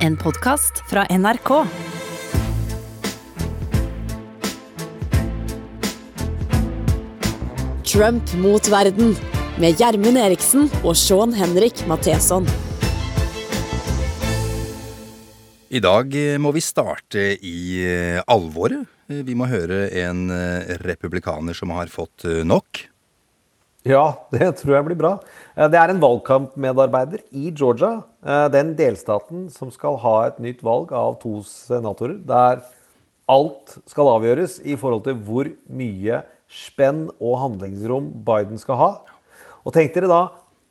En podkast fra NRK. Trump mot verden med Gjermund Eriksen og Sean Henrik Matheson. I dag eh, må vi starte i eh, alvoret. Eh, Vi må høre en republikaner som har fått nok. Ja, det tror jeg blir bra. Eh, Det er en valgkampmedarbeider i Georgia, eh, den delstaten som skal ha et nytt valg av to senatorer, der alt skal avgjøres i forhold til hvor mye spenn og handlingsrom Biden skal ha. Og tenk dere da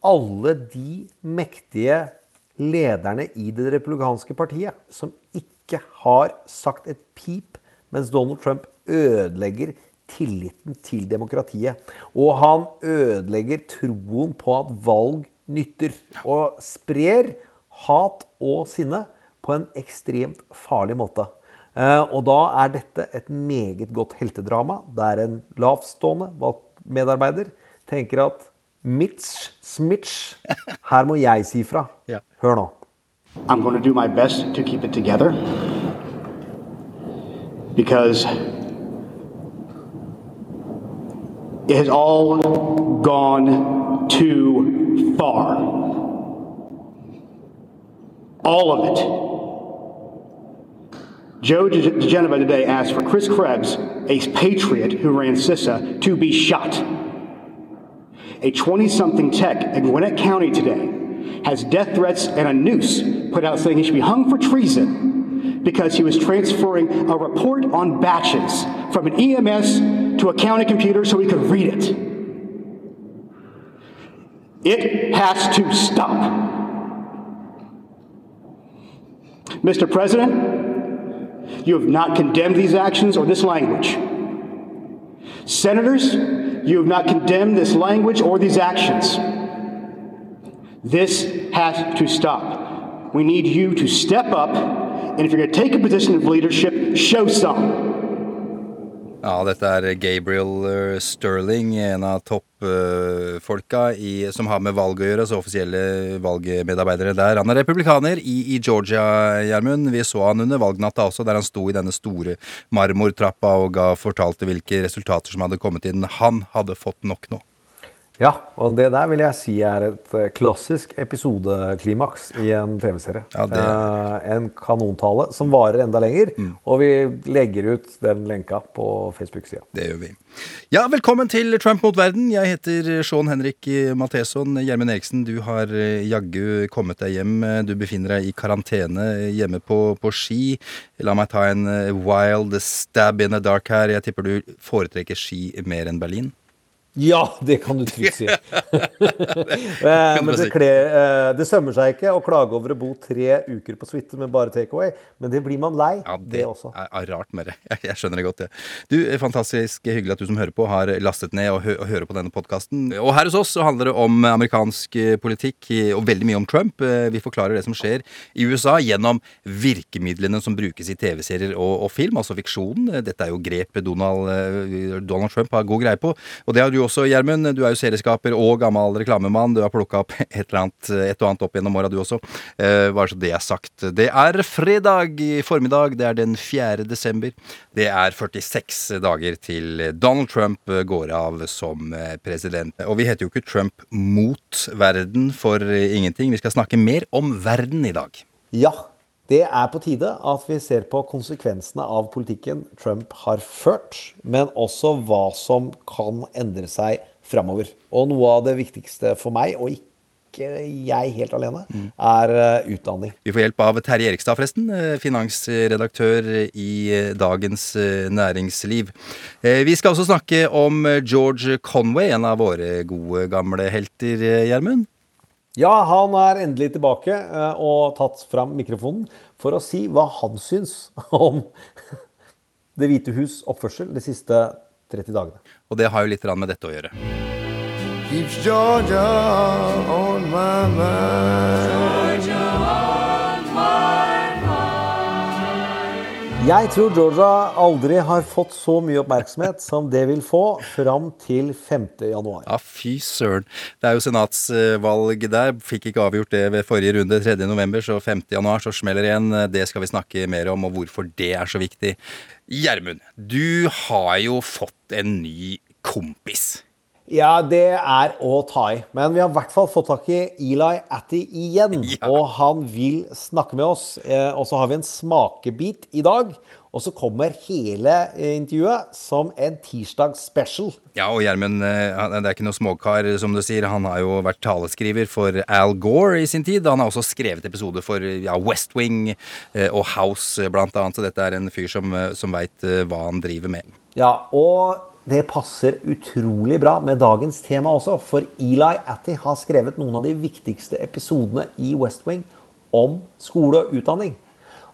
alle de mektige lederne i det republikanske partiet som ikke har sagt et pip mens Donald Trump ødelegger tilliten til demokratiet. Og han ødelegger troen på at valg nytter. Og sprer hat og sinne på en ekstremt farlig måte. Eh, Og da er dette et meget godt heltedrama, der en lavtstående medarbeider tenker at Mitch, Smitch, her må jeg si fra. Hør nå. I'm going to do my best to keep it together because has all gone too far. All of it. Joe De- DeGeneva today asked for Chris Krebs, a patriot who ran CISA, to be shot. A 20 something tech in Gwinnett County today has death threats and a noose put out saying he should be hung for treason because he was transferring a report on batches from an EMS to a county computer so he could read it. It has to stop. Mr. President, you have not condemned these actions or this language. Senators, you have not condemned this language or these actions. This has to stop. We need you to step up, and if you're going to take a position of leadership, show some. Ja, dette er Gabriel eh, Sterling, en av toppfolka uh, som har med valg å gjøre, altså offisielle valgmedarbeidere der. Han er republikaner i, i Georgia, Gjermund. Vi så han under valgnatta også, der han sto i denne store marmortrappa og ga, fortalte hvilke resultater som hadde kommet inn. Han hadde fått nok nå. Ja, og det der vil jeg si er et eh, klassisk episodeklimaks i en TV-serie. Ja, det- eh, en kanontale som varer enda lenger, og vi legger ut den lenka på Facebook-sida. Det gjør vi. Ja, velkommen til Trump mot verden. Jeg heter Sean Henrik Matheson. Gjermund Eriksen, du har eh, jaggu kommet deg hjem. Du befinner deg i karantene hjemme på, på ski. La meg ta en eh, wild stab in the dark her. Jeg tipper du foretrekker ski mer enn Berlin? Ja, det kan du trygt si. Eh, men det, kler, eh, det sømmer seg ikke å klage over å bo tre uker på suite med bare takeaway, men det blir man lei. Ja, det, også. er, rart med det. Jeg, jeg skjønner det godt, det. Du, fantastisk hyggelig at du som hører på, har lastet ned og, hø og hører på denne podkasten. Og her hos oss så handler det om amerikansk eh, politikk og veldig mye om Trump. Vi forklarer det som skjer i USA gjennom virkemidlene som brukes i TV-serier og, og film, altså fiksjonen. Dette er jo grep Donald, Donald Trump har god greie på. Og det har du også, Gjermund. Du er jo serieskaper og gammel reklamemann. Du har plukka opp et, eller annet, et og annet opp gjennom åra, du også. Eh, bare så det er sagt. Det er fredag i formiddag. Det er den 4. desember. Det er 46 dager til Donald Trump går av som eh, president. Og vi heter jo ikke Trump mot verden for eh, ingenting. Vi skal snakke mer om verden i dag. Ja, det er på tide at vi ser på konsekvensene av politikken Trump har ført, men også hva som kan endre seg framover. Og noe av det viktigste for meg, og ikke jeg helt alene, er eh, utdanning. Vi får hjelp av Terje Erikstad, forresten. eh, Finansredaktør i eh, Dagens Næringsliv. Vi skal også snakke om George Conway, en av våre gode, gamle helter, Gjermund. Ja, han er endelig tilbake og tatt fram mikrofonen for å si hva han syns om Det hvite hus' oppførsel de siste 30 dagene. Og det har jo litt med dette å gjøre. Keeps Georgia on my mind. Jeg tror Georgia aldri har fått så mye oppmerksomhet som det vil få fram til 5. januar. Ja, fy søren. Det er jo senatsvalg der. Fikk ikke avgjort det ved forrige runde 3. november, så 5. januar så smeller det igjen. Det skal vi snakke mer om, og hvorfor det er så viktig. Gjermund, du har jo fått en ny kompis. Ja, det er å ta i. Men vi har i hvert fall fått tak i Eli Atti igjen. Ja. Og han vil snakke med oss. Eh, Og så har vi en smakebit i dag. Og så kommer hele eh, intervjuet som en tirsdags special. Ja, og Gjermund, eh, det er ikke noe småkar, som du sier. Han har jo vært taleskriver for Al Gore i sin tid. Han har også skrevet episoder for ja, West Wing og House, blant annet. Så dette er en fyr som, som veit hva han driver med. Ja, og det passer utrolig bra med dagens tema også, for Eli Atty har skrevet noen av de viktigste episodene i West Wing om skole og utdanning.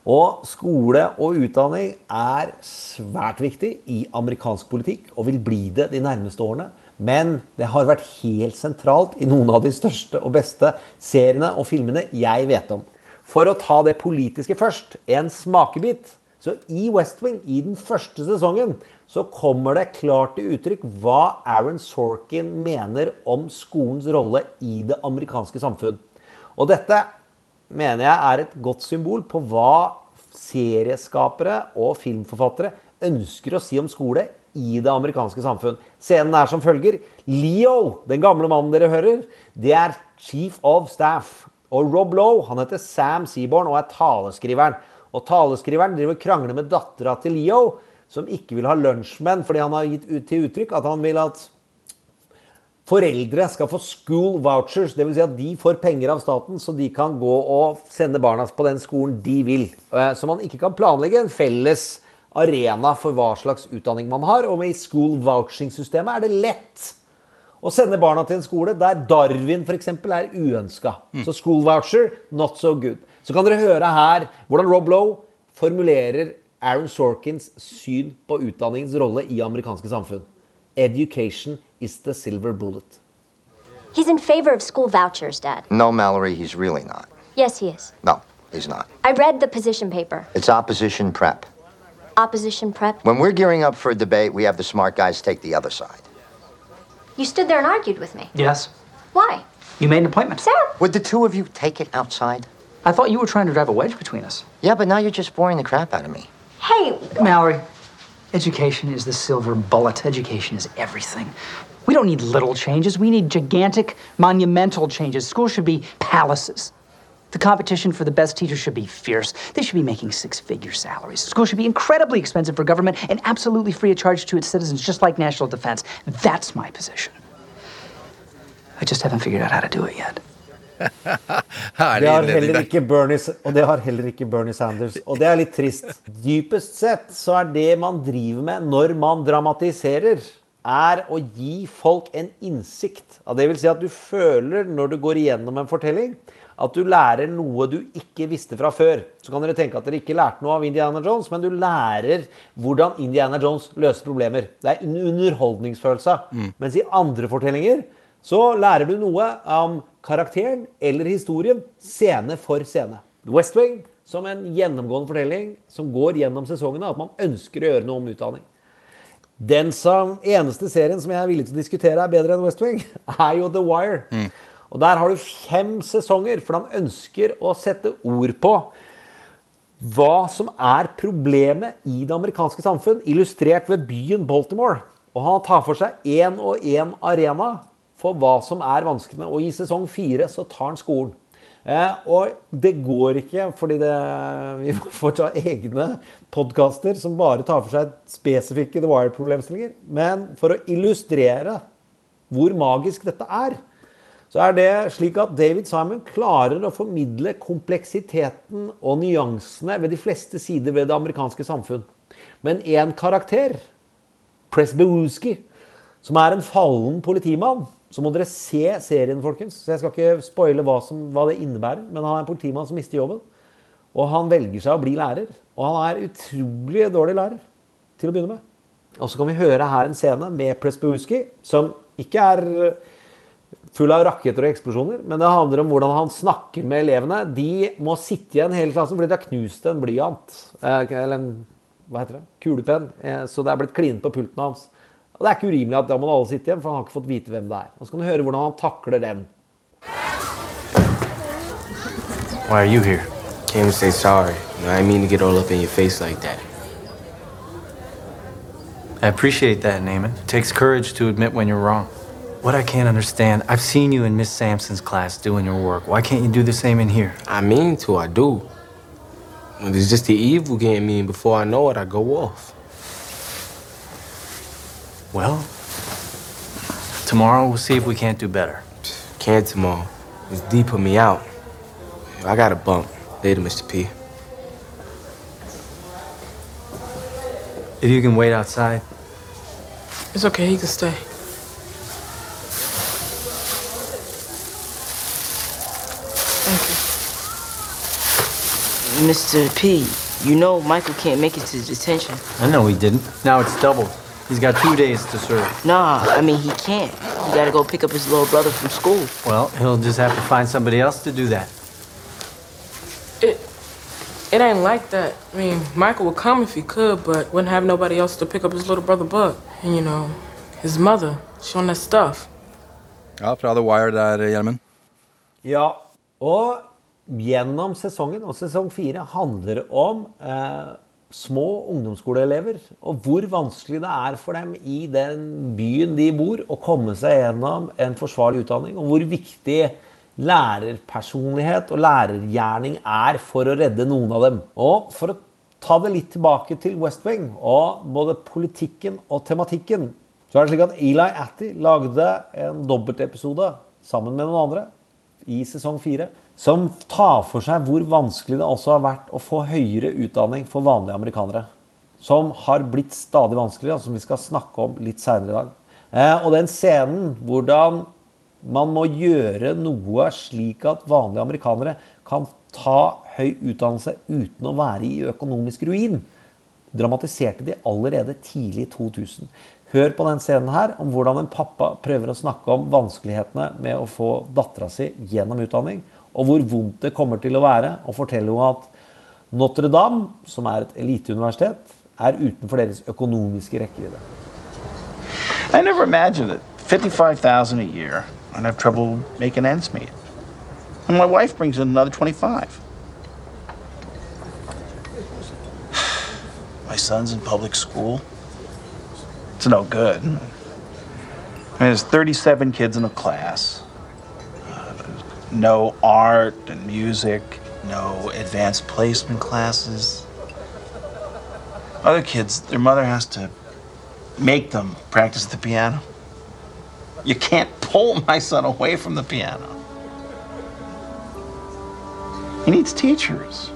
Og skole og utdanning er svært viktig i amerikansk politikk, og vil bli det de nærmeste årene. Men det har vært helt sentralt i noen av de største og beste seriene og filmene jeg vet om. For å ta det politiske først, en smakebit. Så i West Wing, i den første sesongen, så kommer det klart til uttrykk hva Aaron Sorkin mener om skolens rolle i det amerikanske samfunn. Og dette mener jeg er et godt symbol på hva serieskapere og filmforfattere ønsker å si om skole i det amerikanske samfunn. Scenen er som følger. Leo, den gamle mannen dere hører, det er chief of staff. Og Rob Lowe, han heter Sam Seaborn og er taleskriveren. Og taleskriveren driver krangler med dattera til Leo, som ikke vil ha lunsjmenn fordi han har gitt ut til uttrykk at han vil at foreldre skal få school vouchers. Dvs. Si at de får penger av staten, så de kan gå og sende barna på den skolen de vil. Eh, Så man ikke kan planlegge en felles arena for hva slags utdanning man har. Og i school vouching-systemet er det lett å sende barna til en skole der Darwin f.eks. er uønska. Så school voucher, not so good. Så kan dere høre her hvordan Rob Lowe formulerer Aaron Sorkins syn på utdanningens rolle i amerikanske samfunn. Education is the silver bullet. He's in favor of school vouchers, Dad. No, Mallory, he's really not. Yes, he is. No, he's not. I read the position paper. It's opposition prep. Opposition prep. When we're gearing up for a debate, we have the smart guys take the other side. You stood there and argued with me. Yes. Why? You made an appointment. Sarah! Would the two of you take it outside? I thought you were trying to drive a wedge between us. Yeah, but now you're just boring the crap out of me. Hey, Mallory, education is the silver bullet. Education is everything. We don't need little changes. We need gigantic, monumental changes. Schools should be palaces. The competition for the best teachers should be fierce. They should be making six figure salaries. Schools should be incredibly expensive for government and absolutely free of charge to its citizens, just like national defense. That's my position. I just haven't figured out how to do it yet. Herlig innledning heller der. ikke Bernie, og det har heller ikke Bernie Sanders. Og det er litt trist. Dypest sett så er det man driver med når man dramatiserer, er å gi folk en innsikt. Det vil si at du føler når du går igjennom en fortelling, at du lærer noe du ikke visste fra før. Så kan dere tenke at dere ikke lærte noe av Indiana Jones, men du lærer hvordan Indiana Jones løser problemer. Det er en underholdningsfølelse. Mens i andre fortellinger så lærer du noe om karakteren eller historien scene for scene. West Wing som en gjennomgående fortelling som går gjennom sesongene, at man ønsker å gjøre noe om utdanning. Den som, eneste serien som jeg er villig til å diskutere er bedre enn West Wing, er jo The Wire. Og der har du fem sesonger, for han ønsker å sette ord på hva som er problemet i det amerikanske samfunn, illustrert ved byen Baltimore. Og han tar for seg én og én arena for hva som er vanskene. Og i sesong fire så tar han skolen. Eh, og det går ikke, fordi det, vi får ta egne podkaster som bare tar for seg spesifikke The Wire-problemstillinger. Men for å illustrere hvor magisk dette er, så er det slik at David Simon klarer å formidle kompleksiteten og nyansene ved de fleste sider ved det amerikanske samfunn. Men én karakter, Presbewuski, som er en fallen politimann Så må dere se serien, folkens. Så jeg skal ikke spoile hva, som, hva det innebærer. Men han er en politimann som mister jobben. Og han velger seg å bli lærer. Og han er utrolig dårlig lærer til å begynne med. Og så kan vi høre her en scene med Presbewuski, som ikke er full av raketter og eksplosjoner, men det handler om hvordan han snakker med elevene. De må sitte igjen hele klassen fordi de har knust en blyant. eh, Eller en hva heter det, kulepenn, eh, så det er blitt klinet på pulten hans. Og Det er ikke urimelig at da må alle sitte igjen, for han har ikke fått vite hvem det er. Og Så kan du høre hvordan han takler den. Why are you here? Came to say sorry. You know, I didn't mean to get all up in your face like that. I appreciate that, Naaman. It takes courage to admit when you're wrong. What I can't understand, I've seen you in Miss Sampson's class doing your work. Why can't you do the same in here? I mean to, I do. When it's just the evil getting me, and before I know it, I go off. Well, tomorrow we'll see if we can't do better. Can't tomorrow. It's D put me out. I got a bump. Later, Mr. P. If you can wait outside. It's okay, he can stay. Thank you. Mr. P, you know Michael can't make it to detention. I know he didn't. Now it's doubled. He's got two days to serve. Nah, I mean, he can't. He gotta go pick up his little brother from school. Well, he'll just have to find somebody else to do that. It it ain't like that. I mean, Michael would come if he could, but wouldn't have nobody else to pick up his little brother Buck. And you know, his mother, she on that stuff. Ja, fra The Wire der, Gjermund. Ja, og gjennom sesongen, og sesong fire, handler om eh, små ungdomsskoleelever. Og hvor vanskelig det er for dem i den byen de bor, å komme seg gjennom en forsvarlig utdanning. Og hvor viktig lærerpersonlighet og lærergjerning er for å redde noen av dem. Og for å ta det litt tilbake til West Wing, og både politikken og tematikken, så er det slik at Eli Atty lagde en dobbeltepisode sammen med noen andre i sesong fire, som tar for seg hvor vanskelig det også har vært å få høyere utdanning for vanlige amerikanere. Som har blitt stadig vanskeligere, og som vi skal snakke om litt seinere i dag. Eh, og den scenen hvordan man må gjøre noe slik at vanlige amerikanere kan ta høy utdannelse uten å være i økonomisk ruin, dramatiserte de allerede tidlig i 2000. Hør på den scenen her om hvordan en pappa prøver å snakke om vanskelighetene med å få dattera si gjennom utdanning, og hvor vondt det kommer til å være å fortelle henne at Notre-Dame, som er et eliteuniversitet, er utenfor deres økonomiske rekkevidde. I never imagined it. 55,000 a year I'd have trouble making ends meet. And my wife brings in another 25. My son's in public school. It's no good. I mean, there's 37 kids in a class. No art and music, no advanced placement classes. Other kids, their mother has to make them practice the piano. You can't pull my son away from the piano. He needs teachers.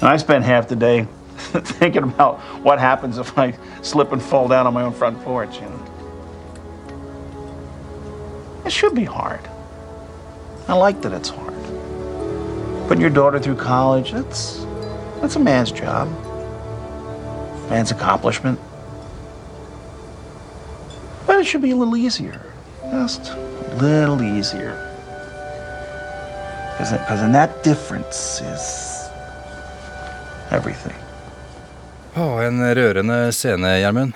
And I spent half the day thinking about what happens if I slip and fall down on my own front porch, you know. It should be hard. I like that it's hard. Putting your daughter through college, that's that's a man's job. Man's accomplishment. But it should be a little easier. Just a little easier. Because in that difference is everything. Oh, en rørende scene, Gjermund.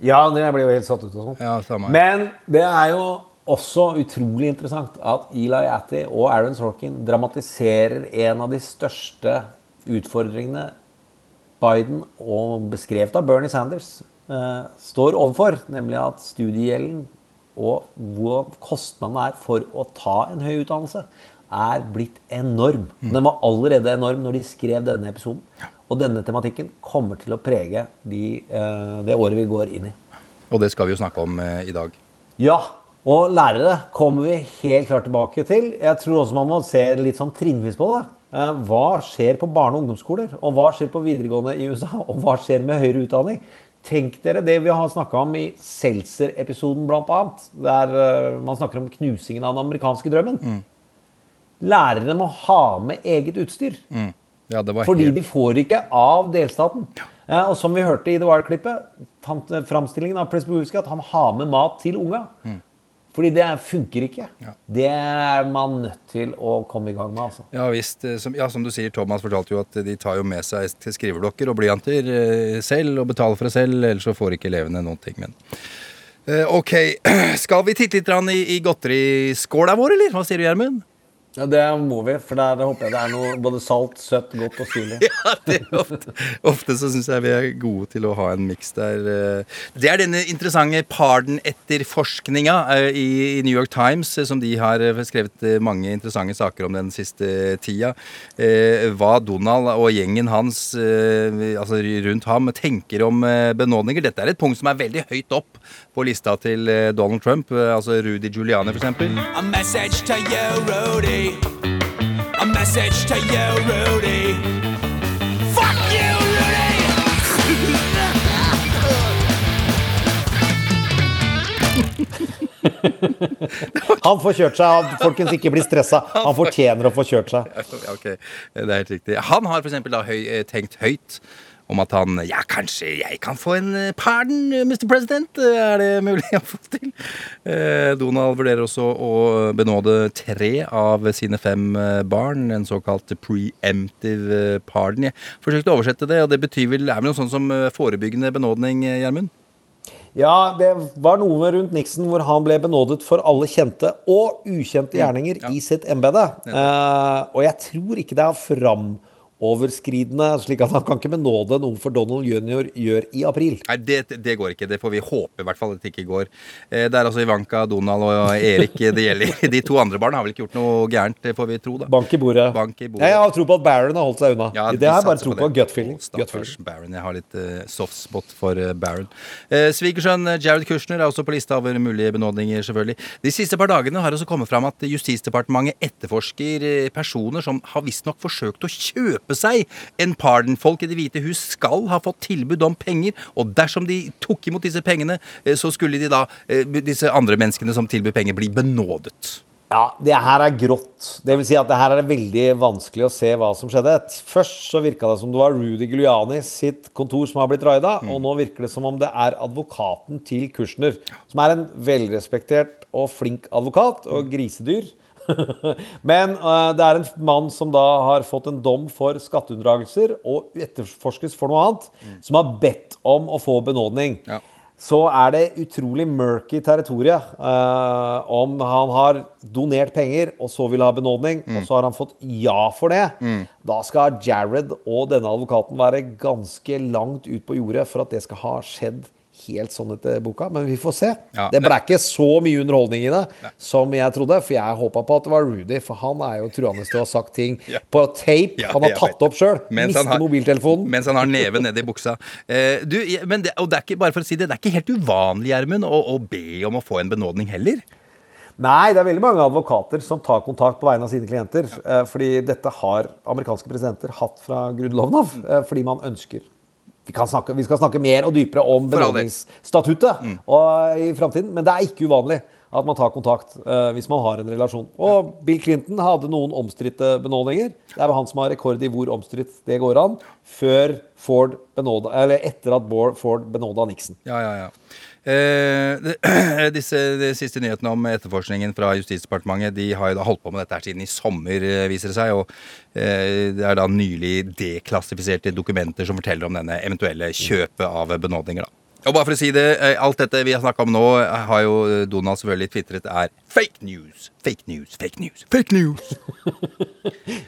Ja, det ble jo helt satt ut og sånn. Ja. Men det er jo også utrolig interessant at Eli Atty og Aaron Sorkin dramatiserer en av de største utfordringene Biden, og beskrevet av Bernie Sanders, eh, står overfor. Nemlig at studiegjelden og hvor kostnadene er for å ta en høy utdannelse, er blitt enorm. Den var allerede enorm når de skrev denne episoden. Og denne tematikken kommer til å prege de, eh, det året vi går inn i. Og det skal vi jo snakke om eh, i dag. Ja, og lærere kommer vi helt klart tilbake til. Jeg tror også man må se litt sånn trinnvis på det. Eh, Hva skjer på barne- og ungdomsskoler? Og hva skjer på videregående i USA? Og hva skjer med høyere utdanning? Tenk dere det vi har snakka om i Seltzer-episoden, bl.a. Der eh, man snakker om knusingen av den amerikanske drømmen. Lærere må ha med eget utstyr. Mm. Ja, det var Fordi de får ikke av delstaten. Ja. og som vi hørte i The Wire-klippet, framstillingen av Presbowski at han har med mat til unga. Mm. Fordi det funker ikke. Det er man nødt til å komme i gang med, altså. Ja visst. eh, Som, ja, som du sier, Thomas fortalte jo at de tar jo med seg skriveblokker og blyanter eh, selv og betaler for det selv, ellers så får ikke elevene noen ting. Men Eh, ok, skal vi titte litt i, i godteriskåla vår, eller? Hva sier du, Gjermund? Ja, Det må vi, for der håper jeg det er noe både salt, søtt, godt og syrlig. Ja, ofte, ofte så syns jeg vi er gode til å ha en miks der. eh. Det er denne interessante pardon-etterforskninga eh, i New York Times, eh, som de har skrevet mange interessante saker om den siste tida. Hva Donald og gjengen hans, altså rundt ham, tenker om benådninger. Dette er et punkt som er veldig høyt opp på lista til eh, Donald Trump, eh, altså Rudy Giuliani f.eks. A message to you, Rudy. A message to you, Rudy. Fuck you, Rudy! Han får kjørt seg, han- folkens, ikke bli stressa. Han fortjener å få kjørt seg. Ja, ok, det er helt riktig. Han har eksempel høy, eh, tenkt høyt om at han Ja, kanskje jeg kan få en eh, pardon, eh, Mr. President? Er det mulig å få til? Eh, Donald vurderer også å benåde tre av sine fem eh, barn. En såkalt preemptive eh, pardon. Jeg forsøkte å oversette det, og det betyr vel er vel noe sånn som eh, forebyggende benådning, eh, Gjermund? Ja, det var noe rundt Nixon hvor han ble benådet for alle kjente og ukjente gjerninger i sitt embete. Eh, og jeg tror ikke det er framoverskridende, slik at han kan ikke benåde noe for Donald jr. gjør i april. Nei, det, det går ikke. Det får vi håpe i hvert fall at det ikke går. Eh, Det er altså Ivanka, Donald og Erik det gjelder. De to andre barna har vel ikke gjort noe gærent, det får vi tro, da. Bank i bordet. Bank i bordet. Jeg har tro på at Barron har holdt seg unna. Ja, det er bare tro på. på Gut feeling. Stakkars Baron. Jeg har litt uh, soft spot for uh, Barron. Uh, Svigersønn Jared Kushner er også på lista over mulige benådninger, selvfølgelig. De siste par dagene har det også kommet fram at Justisdepartementet etterforsker personer som har visstnok forsøkt å kjøpe seg en pardon. Folk i Det hvite hus skal ha fått tilbud om penger, og dersom de tok imot disse pengene, eh, så skulle de da, eh, disse andre menneskene som tilbyr penger, bli benådet. Ja, det her er grått. Det vil si at det her er veldig vanskelig å se hva som skjedde. Først så virka det som det var Rudy Giuliani sitt kontor som har blitt raida, og nå virker det som om det er advokaten til Kushner, som er en velrespektert og flink advokat, og grisedyr. Men uh, det er en mann som da har fått en dom for skatteunndragelser og etterforskes for noe annet, som har bedt om å få benådning. Så er det utrolig murky territoriet uh, om han har donert penger og så vil ha benådning, og så har han fått ja for det. Da skal Jared og denne advokaten være ganske langt ut på jordet for at det skal ha skjedd helt sånn etter boka, men vi får se. Ja, det ble ikke så mye underholdning i det som jeg trodde, for jeg håpa på at det var Rudy, for han er jo truende til å ha sagt ting på tape Ja, han har tatt opp sjøl. Mens han mobiltelefonen. Mens han har neven nedi buksa. Eh, du, men det, og det er ikke, bare for å si det, det er ikke helt uvanlig, Gjermund, å, å be om å få en benådning heller. Nei, det er veldig mange advokater som tar kontakt på vegne av sine klienter. eh, Fordi dette har amerikanske presidenter hatt fra grunnloven av. eh, Fordi man ønsker vi, kan snakke, vi skal snakke mer og dypere om benådningsstatuttet og, i framtiden, men det er ikke uvanlig at man tar kontakt uh, hvis man har en relasjon. Og Bill Clinton hadde noen omstridte benådninger. Det er jo han som har rekord i hvor omstridt det går an, før Ford benåda, eller etter at Ford benåda Nixon. Ja, ja, ja. Eh, disse de siste nyhetene om etterforskningen fra Justisdepartementet De har jo da holdt på med dette her siden i sommer, eh, viser det seg. Og eh, det er da nylig deklassifiserte dokumenter som forteller om denne eventuelle kjøpet av benådninger. da. Og bare for å si det, eh, Alt dette vi har snakka om nå, eh, har jo Donald selvfølgelig tvitret er fake news. Fake news, fake news, fake news.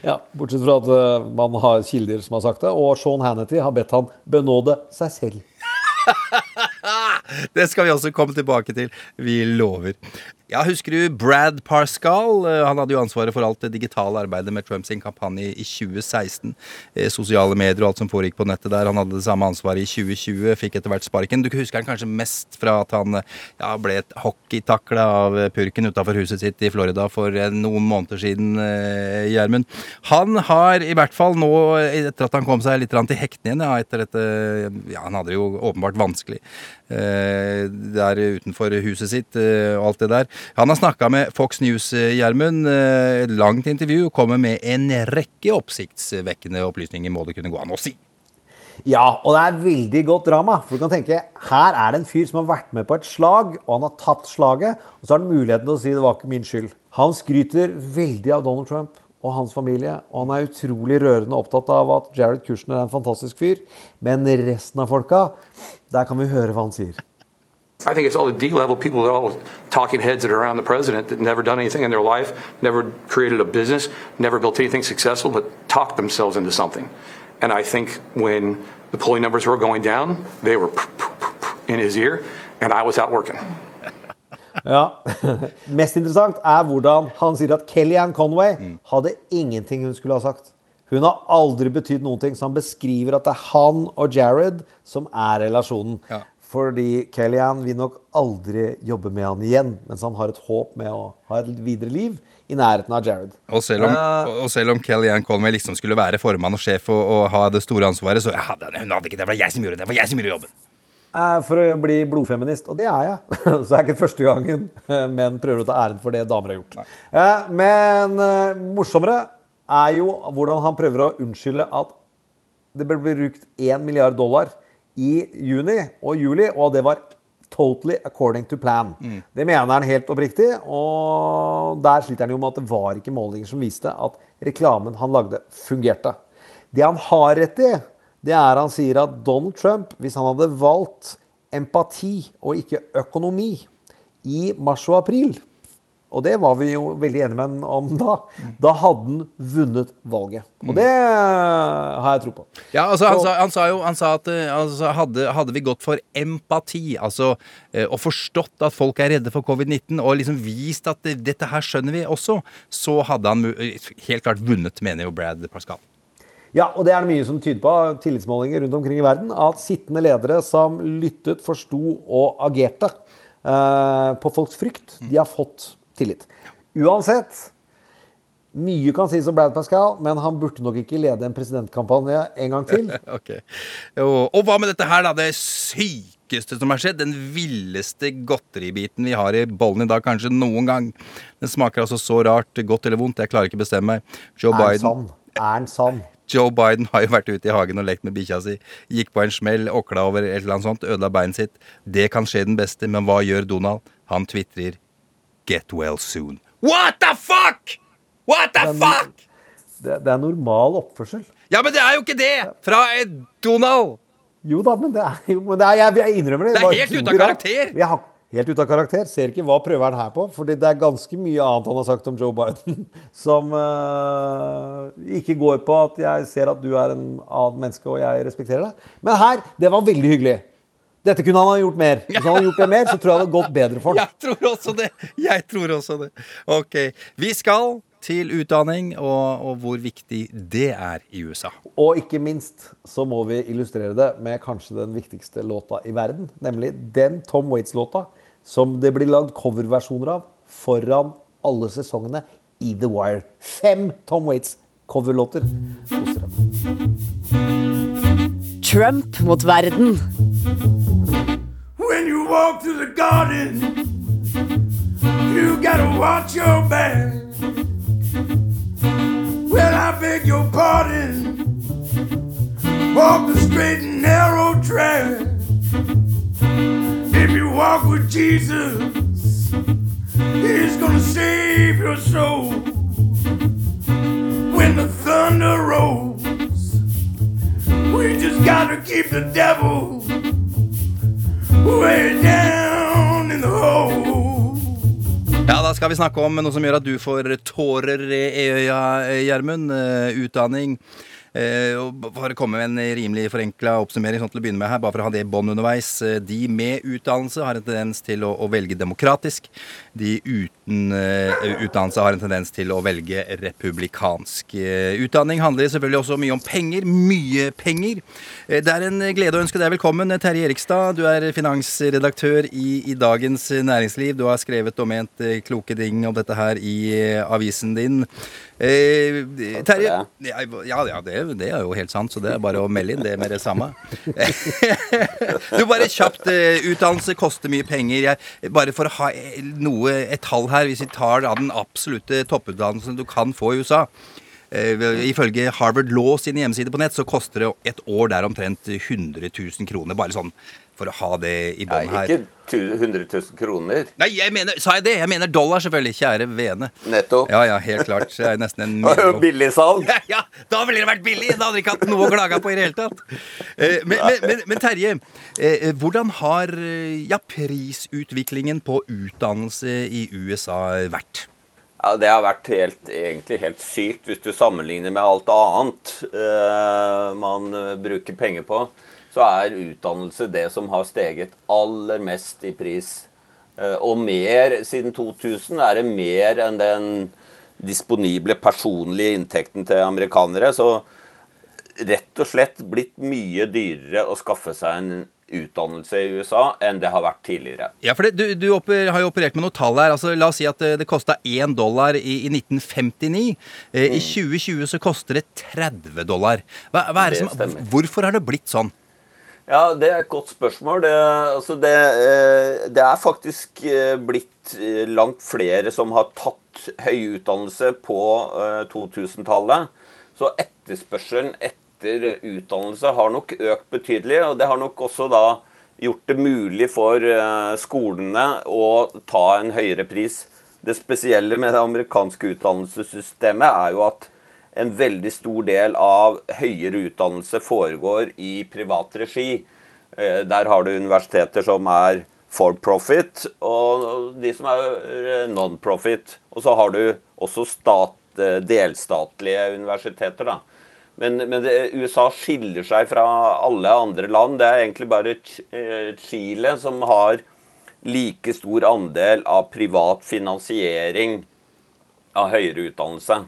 Ja, Bortsett fra at eh, man har kilder som har sagt det, og Sean Hannity har bedt han benåde seg selv. Det skal vi også komme tilbake til. Vi lover. Ja, Husker du Brad Parscale? Eh, Han hadde jo ansvaret for alt det digitale arbeidet med Trumps kampanje i 2016. Eh, Sosiale medier og alt som foregikk på nettet der. Han hadde det samme ansvaret i 2020, fikk etter hvert sparken. Du husker han kanskje mest fra at han eh, ja, ble hockeytakla av purken utafor huset sitt i Florida for noen måneder siden, Gjermund. Han har i hvert fall nå, etter at han kom seg litt til hektene igjen, ja, etter dette Ja, han hadde det jo åpenbart vanskelig der utenfor huset sitt og alt det der. Han har snakka med Fox News, eh, Gjermund. Eh, langt intervju. Kommer med en rekke oppsiktsvekkende opplysninger, må det kunne gå an å si. Ja, og det er veldig godt drama. For du kan tenke, Her er det en fyr som har vært med på et slag, og han har tapt slaget. Og så har han muligheten til å si det var ikke min skyld. Han skryter veldig av Donald Trump og hans familie. Og han er utrolig rørende opptatt av at Jared Kushner er en fantastisk fyr. Men resten av folka, der kan vi høre hva han sier. I think it's all the D-level people, they're all talking heads that are around the president that never done anything in their life, never created a business, never built anything successful, but talked themselves into something. And I think when the polling numbers were going down, they were in his ear, and I was out working. Ja. Mest interessant er hvordan han sier at Kellyanne Conway hadde ingenting hun skulle ha sagt. Hun har aldri betydd noen ting, så han beskriver at det er han og Jared som er relasjonen. Fordi Kellyan vil nok aldri jobbe med han igjen, mens han har et håp med å ha et videre liv i nærheten av Jared. Og selv om, uh, og selv om Kellyanne Colmay liksom skulle være formann og sjef og, og ha det store ansvaret, så ja, det- hun hadde ikke det. Det var jeg som gjorde det. Det var jeg som gjorde jobben. Eh, For å bli blodfeminist, og det er jeg. Så det er ikke første gangen eh, menn prøver å ta æren for det damer har gjort. Eh, Men morsommere er jo hvordan han prøver å unnskylde at det ble brukt 1 milliard dollar i juni og juli, og det var totally according to plan. Det mener han helt oppriktig, og der sliter han jo med at det var ikke målinger som viste at reklamen han lagde, fungerte. Det han har rett i, det er han sier at Donald Trump, hvis han hadde valgt empati og ikke økonomi i mars og april, og det var vi jo veldig enige med ham om da, da hadde han vunnet valget. Og det har jeg tro på. Ja, altså han Så- sa, han sa jo han sa at eh, altså, hadde, hadde vi gått for empati, altså eh, og forstått at folk er redde for covid-19, og liksom vist at dette her skjønner vi også, så hadde han eh, helt klart vunnet, mener jo Brad Pascal. Ja, og det er det mye som tyder på, tillitsmålinger rundt omkring i verden, at sittende ledere som lyttet, forsto og agerte eh, på folks frykt, de har fått tillit. Uansett, mye kan sies om Brad Pascal, men han burde nok ikke lede en presidentkampanje en gang til. okay. Og, hva med dette her, da? Det sykeste som har skjedd? Den villeste godteribiten vi har i bollen i dag, kanskje noen gang. Den smaker altså så rart, godt eller vondt, jeg klarer ikke å bestemme meg. Joe Er Biden sann? Er den sann? Joe Biden har jo vært ute i hagen og lekt med bikkja si. Gikk på en smell, åkla over et eller annet sånt, ødela beinet sitt. Det kan skje den beste, men hva gjør Donald? Han tvitrer 'Get well soon'. What the fuck?! What the fuck?! Det, det er normal oppførsel. Ja, men det er jo ikke det! Fra Donald! Jo da, men det er jo men det er, jeg, jeg innrømmer det. Det er helt ute av karakter. Jeg har, helt ute av karakter. Ser ikke hva prøver han her på. Fordi det er ganske mye annet han har sagt om Joe Biden som uh, ikke går på at jeg ser at du er en annen menneske og jeg respekterer deg. Men her, det var veldig hyggelig. Dette kunne han ha gjort mer. Hvis han hadde gjort det mer, så tror jeg det hadde gått bedre for ham. Jeg tror også det. Jeg tror også det. Ok. Vi skal til utdanning og, og hvor viktig det er i USA. Og ikke minst så må vi illustrere det med kanskje den viktigste låta i verden. Nemlig den Tom Waits-låta som det blir lagd coverversjoner av foran alle sesongene i The Wire. Fem Tom Waits-coverlåter. Trump mot verden. Walk through the garden, you gotta watch your back. Well, I beg your pardon. Walk the straight and narrow track. If you walk with Jesus, He's gonna save your soul. When the thunder rolls, we just gotta keep the devil Ja, Da skal vi snakke om noe som gjør at du får tårer i øya, Gjermund. Eh, Utdanning. Eh, og å komme med en rimelig forenkla oppsummering sånn til å begynne med her, bare for å ha det i bånn underveis. Eh, De med utdannelse har en tendens til å, å velge demokratisk. De uten eh, utdannelse har en tendens til å velge republikansk. Eh, Utdanning handler selvfølgelig også mye om penger. Mye penger. Eh, Det er en glede å ønske deg velkommen, Terje Erikstad. Du er finansredaktør i, i Dagens Næringsliv. Du har skrevet og ment kloke ting om dette her i avisen din. Eh, Terje ja, ja, det, det er jo helt sant, så det er bare å melde inn det med det samme. du, bare kjapt. Utdannelse koster mye penger. Jeg, bare for å ha eh, noe, et tall her, hvis vi tar da den absolutte topputdannelsen du kan få i USA. Eh, ifølge Harvard Law sine hjemmesider på nett, så koster det et år der omtrent 100 000 kroner. Bare sånn for å ha det i bånn her. Ikke 100 000 kroner. Nei, jeg mener, sa jeg det? Jeg mener dollar, selvfølgelig. Kjære vene. Nettopp. Ja, ja, helt klart. Det er nesten en Det Billigsalg. Ja. Ja, da ville det vært billig! Da hadde vi ikke hatt noe å klage på i det hele tatt. Eh, Men, men, men, men Terje, eh, hvordan har ja, prisutviklingen på utdannelse i USA vært? Ja, Det har vært helt, egentlig helt sykt hvis du sammenligner med alt annet eh, man eh, bruker penger på. Så er utdannelse det som har steget aller mest i pris. Eh, og mer siden 2000 er det mer enn den disponible personlige inntekten til amerikanere. Så rett og slett blitt mye dyrere å skaffe seg en utdannelse i USA enn det har vært tidligere. Ja, for det, Du, du oper, har jo operert med noen tall her. Altså, la oss si at det, det kosta 1 dollar i, i 1959. Eh, Mm. I 2020 så koster det 30 dollar. Hva, hva det som, hvorfor har det blitt sånn? Ja, det er et godt spørsmål. Det, altså det, eh, det er faktisk eh, blitt eh, langt flere som har tatt høy utdannelse på eh, 2000-tallet. Så etterspørselen etter utdannelse har nok økt betydelig. Og det har nok også da gjort det mulig for eh, skolene å ta en høyere pris. Det spesielle med det amerikanske utdannelsessystemet er jo at en veldig stor del av høyere utdannelse foregår i privat regi. Eh, Der har du universiteter som er for profit, og de som er eh, non-profit. Og så har du også stat, delstatlige universiteter. da. Men, men det, USA skiller seg fra alle andre land. Det er egentlig bare eh, Chile som har like stor andel av privat finansiering av høyere utdannelse.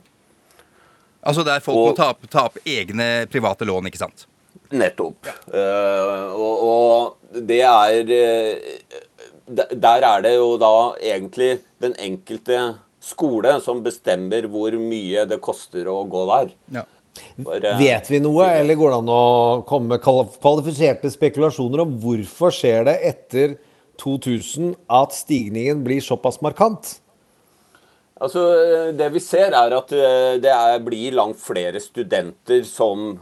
Altså Der folk må ta opp, ta opp egne private lån, ikke sant? Nettopp. Eh, og, og det er eh, Der er det jo da egentlig den enkelte skole som bestemmer hvor mye det koster å gå der. Ja. For, Vet vi noe, eller går det an å komme med kvalifiserte spekulasjoner om hvorfor skjer det etter 2000 at stigningen blir såpass markant? Altså, Det vi ser, er at eh, det er, blir langt flere studenter som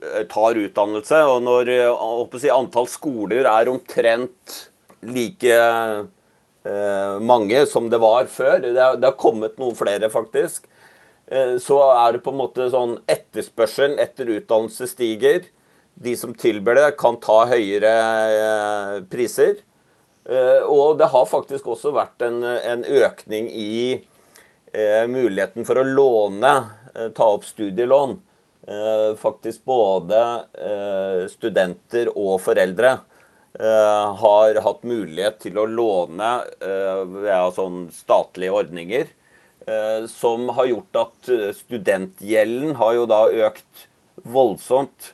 eh, tar utdannelse. Og når eh, si, antall skoler er omtrent like eh, mange som det var før, det har, kommet noen flere faktisk, så er det på en måte sånn etterspørselen etter utdannelse stiger. De som tilber det, kan ta høyere eh, priser. Eh, og det har faktisk også vært en, en økning i eh, muligheten for å låne, eh, ta opp studielån. Eh, faktisk både eh, studenter og foreldre eh, har hatt mulighet til å låne eh, via sånn statlige ordninger. Eh, som har gjort at studentgjelden har jo da økt voldsomt.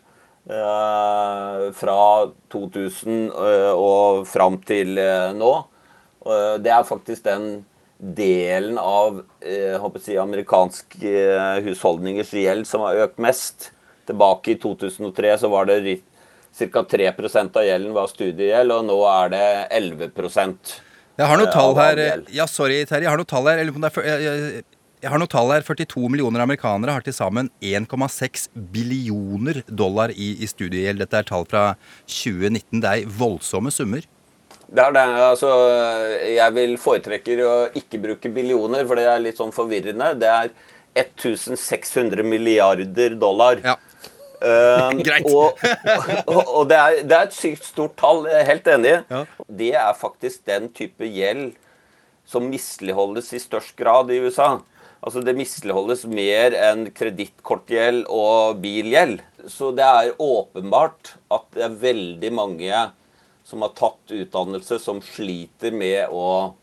eh, fra 2000 eh, og fram til nå. Det er faktisk den delen av si, amerikansk eh, husholdningers gjeld som har økt mest. Tilbake i 2003 så var det ca. 3% av gjelden var studiegjeld, og nå er det 11 Jeg har noe eh, tall her. Ja, sorry, Terje. Jeg har noe tall her. Er, jeg, jeg, har noe tall her. 42 millioner amerikanere har til sammen 1,6 billioner dollar i, i studiegjeld. Dette er tall fra 2019. Det er voldsomme summer. Det er det. Altså, jeg vil foretrekker å ikke bruke billioner, for det er litt sånn forvirrende. Det er 1600 milliarder dollar. Um, Greit. Og, og, og det, er, det er et sykt stort tall, jeg er helt enig. Det er faktisk den type gjeld som misligholdes i størst grad i USA. Altså Det misligholdes mer enn kredittkortgjeld og bilgjeld. Så det er åpenbart at det er veldig mange som har tatt utdannelse, som sliter med å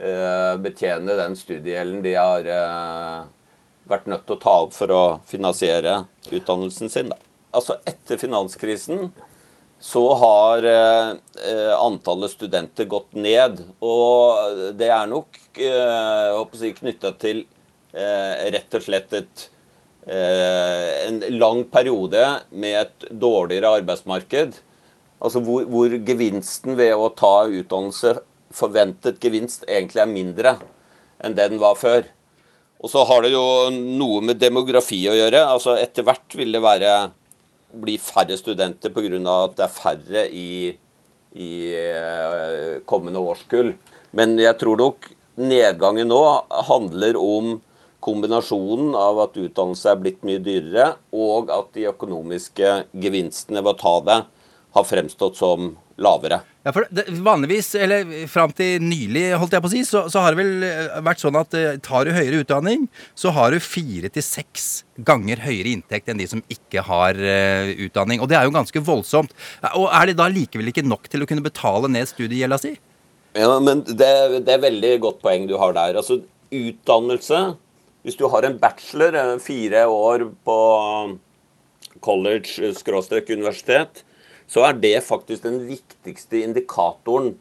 uh, betjene den studiegjelden de har eh, vært nødt til å ta opp for å finansiere utdannelsen sin. Da. Altså Etter finanskrisen så har eh, antallet studenter gått ned. Og det er nok eh, knytta til eh, rett og slett et, eh, en lang periode med et dårligere arbeidsmarked. Altså hvor, hvor gevinsten ved å ta utdannelse, forventet gevinst, egentlig er mindre enn det den var før. Og så har det jo noe med demografi å gjøre. Altså Etter hvert vil det være bli færre studenter pga. at det er færre i, i eh, kommende årskull. Men jeg tror nok nedgangen nå handler om kombinasjonen av at utdannelse er blitt mye dyrere, og at de økonomiske gevinstene ved å ta det har fremstått som lavere. Ja, for det, Vanligvis, eller fram til nylig, holdt jeg på å si, så, så har det vel eh, vært sånn at eh, tar du høyere utdanning, så har du fire til seks ganger høyere inntekt enn de som ikke har eh, utdanning. Og det er jo ganske voldsomt. Og er det da likevel ikke nok til å kunne betale ned studiegjelda si? Ja, men det, det er veldig godt poeng du har der. Altså, utdannelse Hvis du har en bachelor, eh, fire år på college-universitet, så er det faktisk den viktigste indikatoren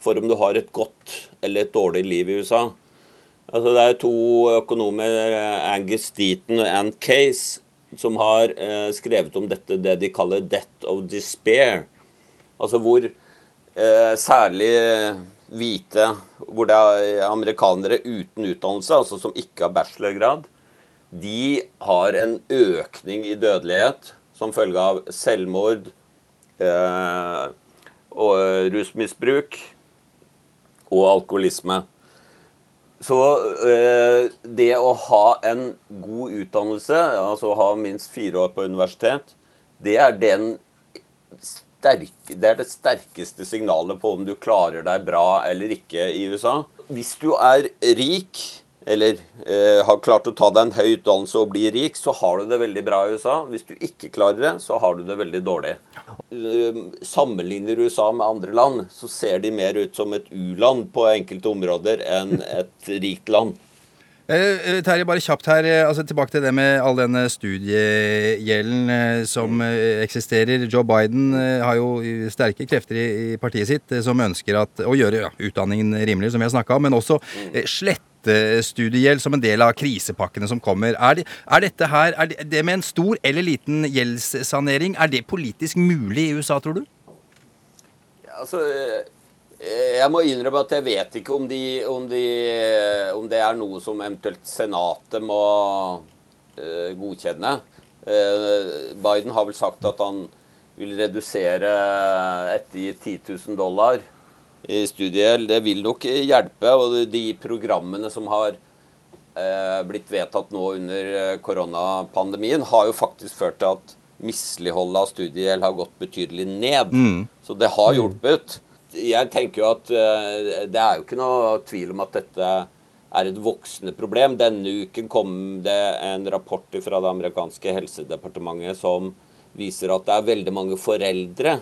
for om du har et godt eller et dårlig liv i USA. Altså, det er to økonomer, Angus Deaton og Ann Case, som har eh, skrevet om dette, det de kaller 'death of despair'. Altså hvor eh, særlig hvite, hvor det er amerikanere uten utdannelse, altså som ikke har bachelorgrad, de har en økning i dødelighet som følge av selvmord, eh, og rusmisbruk og alkoholisme. Så eh, det å ha en god utdannelse, altså ha minst fire år på universitet, det er, sterke, det er det sterkeste signalet på om du klarer deg bra eller ikke i USA. Hvis du er rik, eller eh, har klart å ta deg en høy utdannelse og bli rik, så har du det veldig bra i USA. Hvis du ikke klarer det, så har du det veldig dårlig. Eh, sammenligner USA med andre land, så ser de mer ut som et u-land på enkelte områder enn et rikt land. Eh, eh, Terje, bare kjapt her. altså Tilbake til det med all denne studiegjelden som eksisterer. Joe Biden har jo sterke krefter i, partiet sitt som ønsker at, å gjøre ja, utdanningen rimelig, som vi har snakka om, men også slett studiegjeld som en del av krisepakkene som kommer. Er, det, er dette her, er det, med en stor eller liten gjeldssanering, er det politisk mulig i USA, tror du? Altså, eh, jeg må innrømme at jeg vet ikke om, de, om, de, om det er noe som eventuelt Senatet må uh, godkjenne. Uh, Biden har vel sagt at han vil redusere etter 10 000 dollar i studiegjeld. Det vil nok hjelpe. Og de programmene som har uh, blitt vedtatt nå under koronapandemien, har jo faktisk ført til at misligholdet av studiegjeld har gått betydelig ned. Mm. Så det har hjulpet. Jeg tenker jo at uh, det er jo ikke noe tvil om at dette er et voksende problem. Denne uken kom det en rapport fra det amerikanske helsedepartementet som viser at det er veldig mange foreldre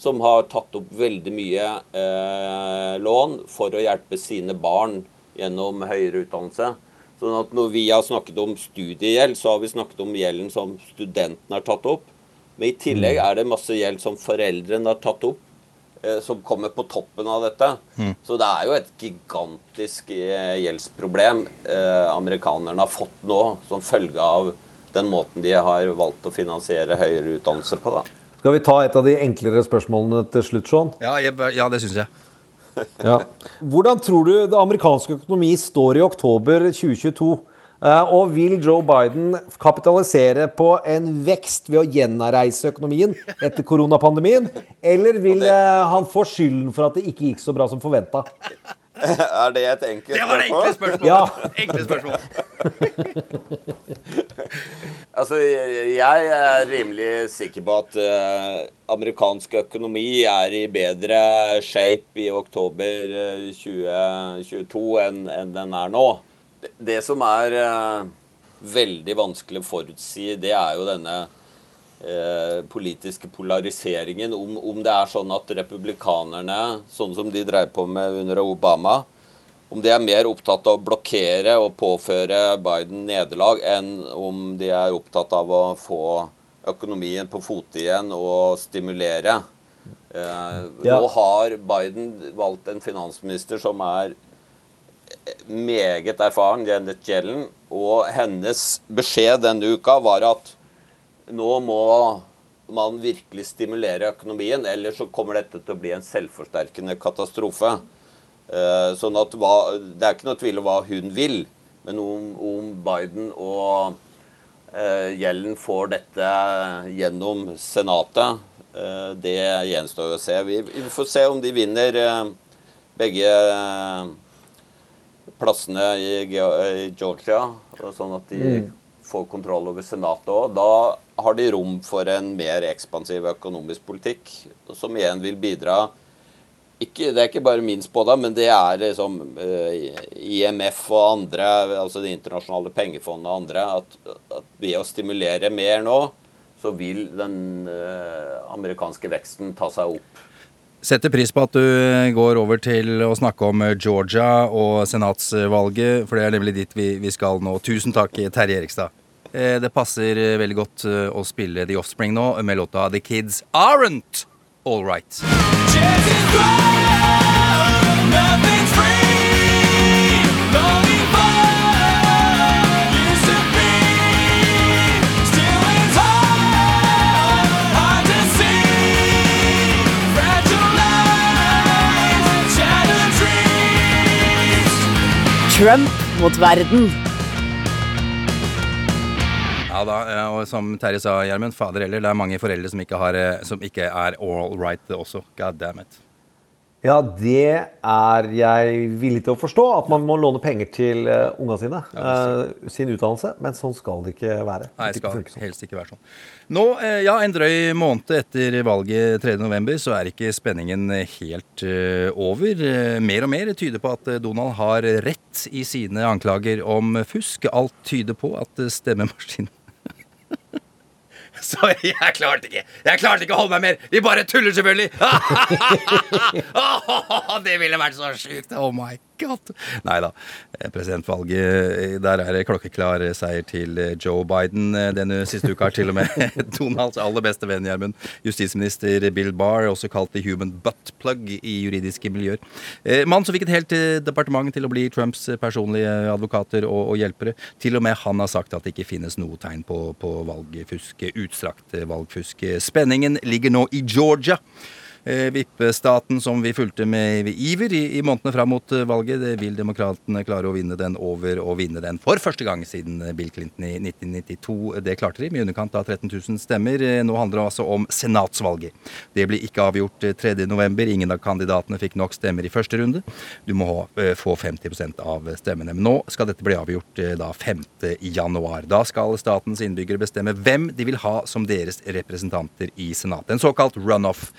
som har tatt opp veldig mye eh, lån for å hjelpe sine barn gjennom høyere utdannelse. Sånn at når vi har snakket om studiegjeld, så har vi snakket om gjelden som studentene har tatt opp. Men i tillegg er det masse gjeld som foreldrene har tatt opp, eh, som kommer på toppen av dette. Mm. Så det er jo et gigantisk eh, gjeldsproblem eh, amerikanerne har fått nå, som følge av den måten de har valgt å finansiere høyere utdannelse på. da. Skal vi ta et av de enklere spørsmålene til slutt, Sean? Ja, jeg, ja det syns jeg. Ja. Hvordan tror du det amerikanske økonomi står i oktober 2022? Eh, Og vil Joe Biden kapitalisere på en vekst ved å gjenreise økonomien etter koronapandemien? Eller vil eh, han få skylden for at det ikke gikk så bra som forventa? er det et enkelt spørsmål? Det var det enkle spørsmålet! Ja. Enkle spørsmål. Altså, jeg er rimelig sikker på at uh, amerikansk økonomi er i bedre shape i oktober eh, 2022 enn enn den er nå. Det, det som er uh, veldig vanskelig å forutsi, det er jo denne eh, politiske polariseringen. Om, om det er sånn at republikanerne, sånn som de drev på med under Obama, om de er mer opptatt av å blokkere og påføre Biden nederlag, enn om de er opptatt av å få økonomien på fote igjen og stimulere. Eh, Ja. Nå har Biden valgt en finansminister som er meget erfaren, Janet Yellen, og hennes beskjed denne uka var at nå må man virkelig stimulere økonomien, ellers så kommer dette til å bli en selvforsterkende katastrofe. Eh, Sånn at hva, Det er ikke noe tvil om hva hun vil, Men om, om Biden og eh, Yellen får dette gjennom Senatet, eh, det gjenstår å se. Vi, vi får se om de vinner eh, begge eh, plassene i, i Georgia, sånn at de Mm. får kontroll over Senatet òg. Da har de rom for en mer ekspansiv økonomisk politikk, som igjen vil bidra ikke, Det er ikke bare min spådom, men det er liksom uh, IMF og andre, altså Det internasjonale pengefondet og andre, at, at ved å stimulere mer nå, så vil den uh, amerikanske veksten ta seg opp. Setter pris på at du går over til å snakke om Georgia og senatsvalget, for det er nemlig dit vi, vi skal nå. Tusen takk, Terje Erikstad. Eh, Det passer eh, veldig godt eh, å spille The Offspring nå med låta The Kids Aren't All Right. Trump mot verden. Ja da, eh, og som Terje sa, Gjermund, fader heller, det er mange foreldre som ikke, har, eh, som ikke er all right også. God damn it. Ja, det er jeg villig til å forstå. At man må låne penger til uh, unga sine. eh, sin utdannelse. Men sånn skal det ikke være. Nei, det skal ikke sånn. helst ikke være sånn. Nå, eh, ja, en drøy måned etter valget 3.11, så er ikke spenningen helt eh, over. Eh, Mer og mer tyder på at eh, Donald har rett i sine anklager om fusk. Alt tyder på at eh, stemmemaskinen Sorry, jeg klarte ikke Jeg klarte ikke å holde meg mer! Vi bare tuller, selvfølgelig! det ville vært så sjukt! Oh my god! Nei da. Eh, Presidentvalget, eh, der er det klokkeklar seier til eh, Joe Biden eh, denne siste uka. Har til og med Donalds aller beste venn, Gjermund. Justisminister Bill Barr, også kalt the human butt plug i juridiske miljøer. Eh, Mann som fikk et helt eh, departement til å bli Trumps eh, personlige advokater og, og hjelpere. Til og med han har sagt at det ikke finnes noe tegn på, på valgfusk, utstrakt eh, valgfusk. Spenningen ligger nå i Georgia. Eh, Vippestaten som vi fulgte med iver i, i månedene fram mot eh, valget. Det vil demokratene klare å vinne den over og vinne den for første gang siden eh, Bill Clinton i 1992. Det klarte de med i underkant av 13 000 stemmer. Nå handler det altså om senatsvalget. Det ble ikke avgjort eh, 3.11. Ingen av kandidatene fikk nok stemmer i første runde. Du må få 50% av stemmene. Men nå skal dette bli avgjort da 5. januar. Da skal statens innbyggere bestemme hvem de vil ha som deres representanter i Senatet. En såkalt runoff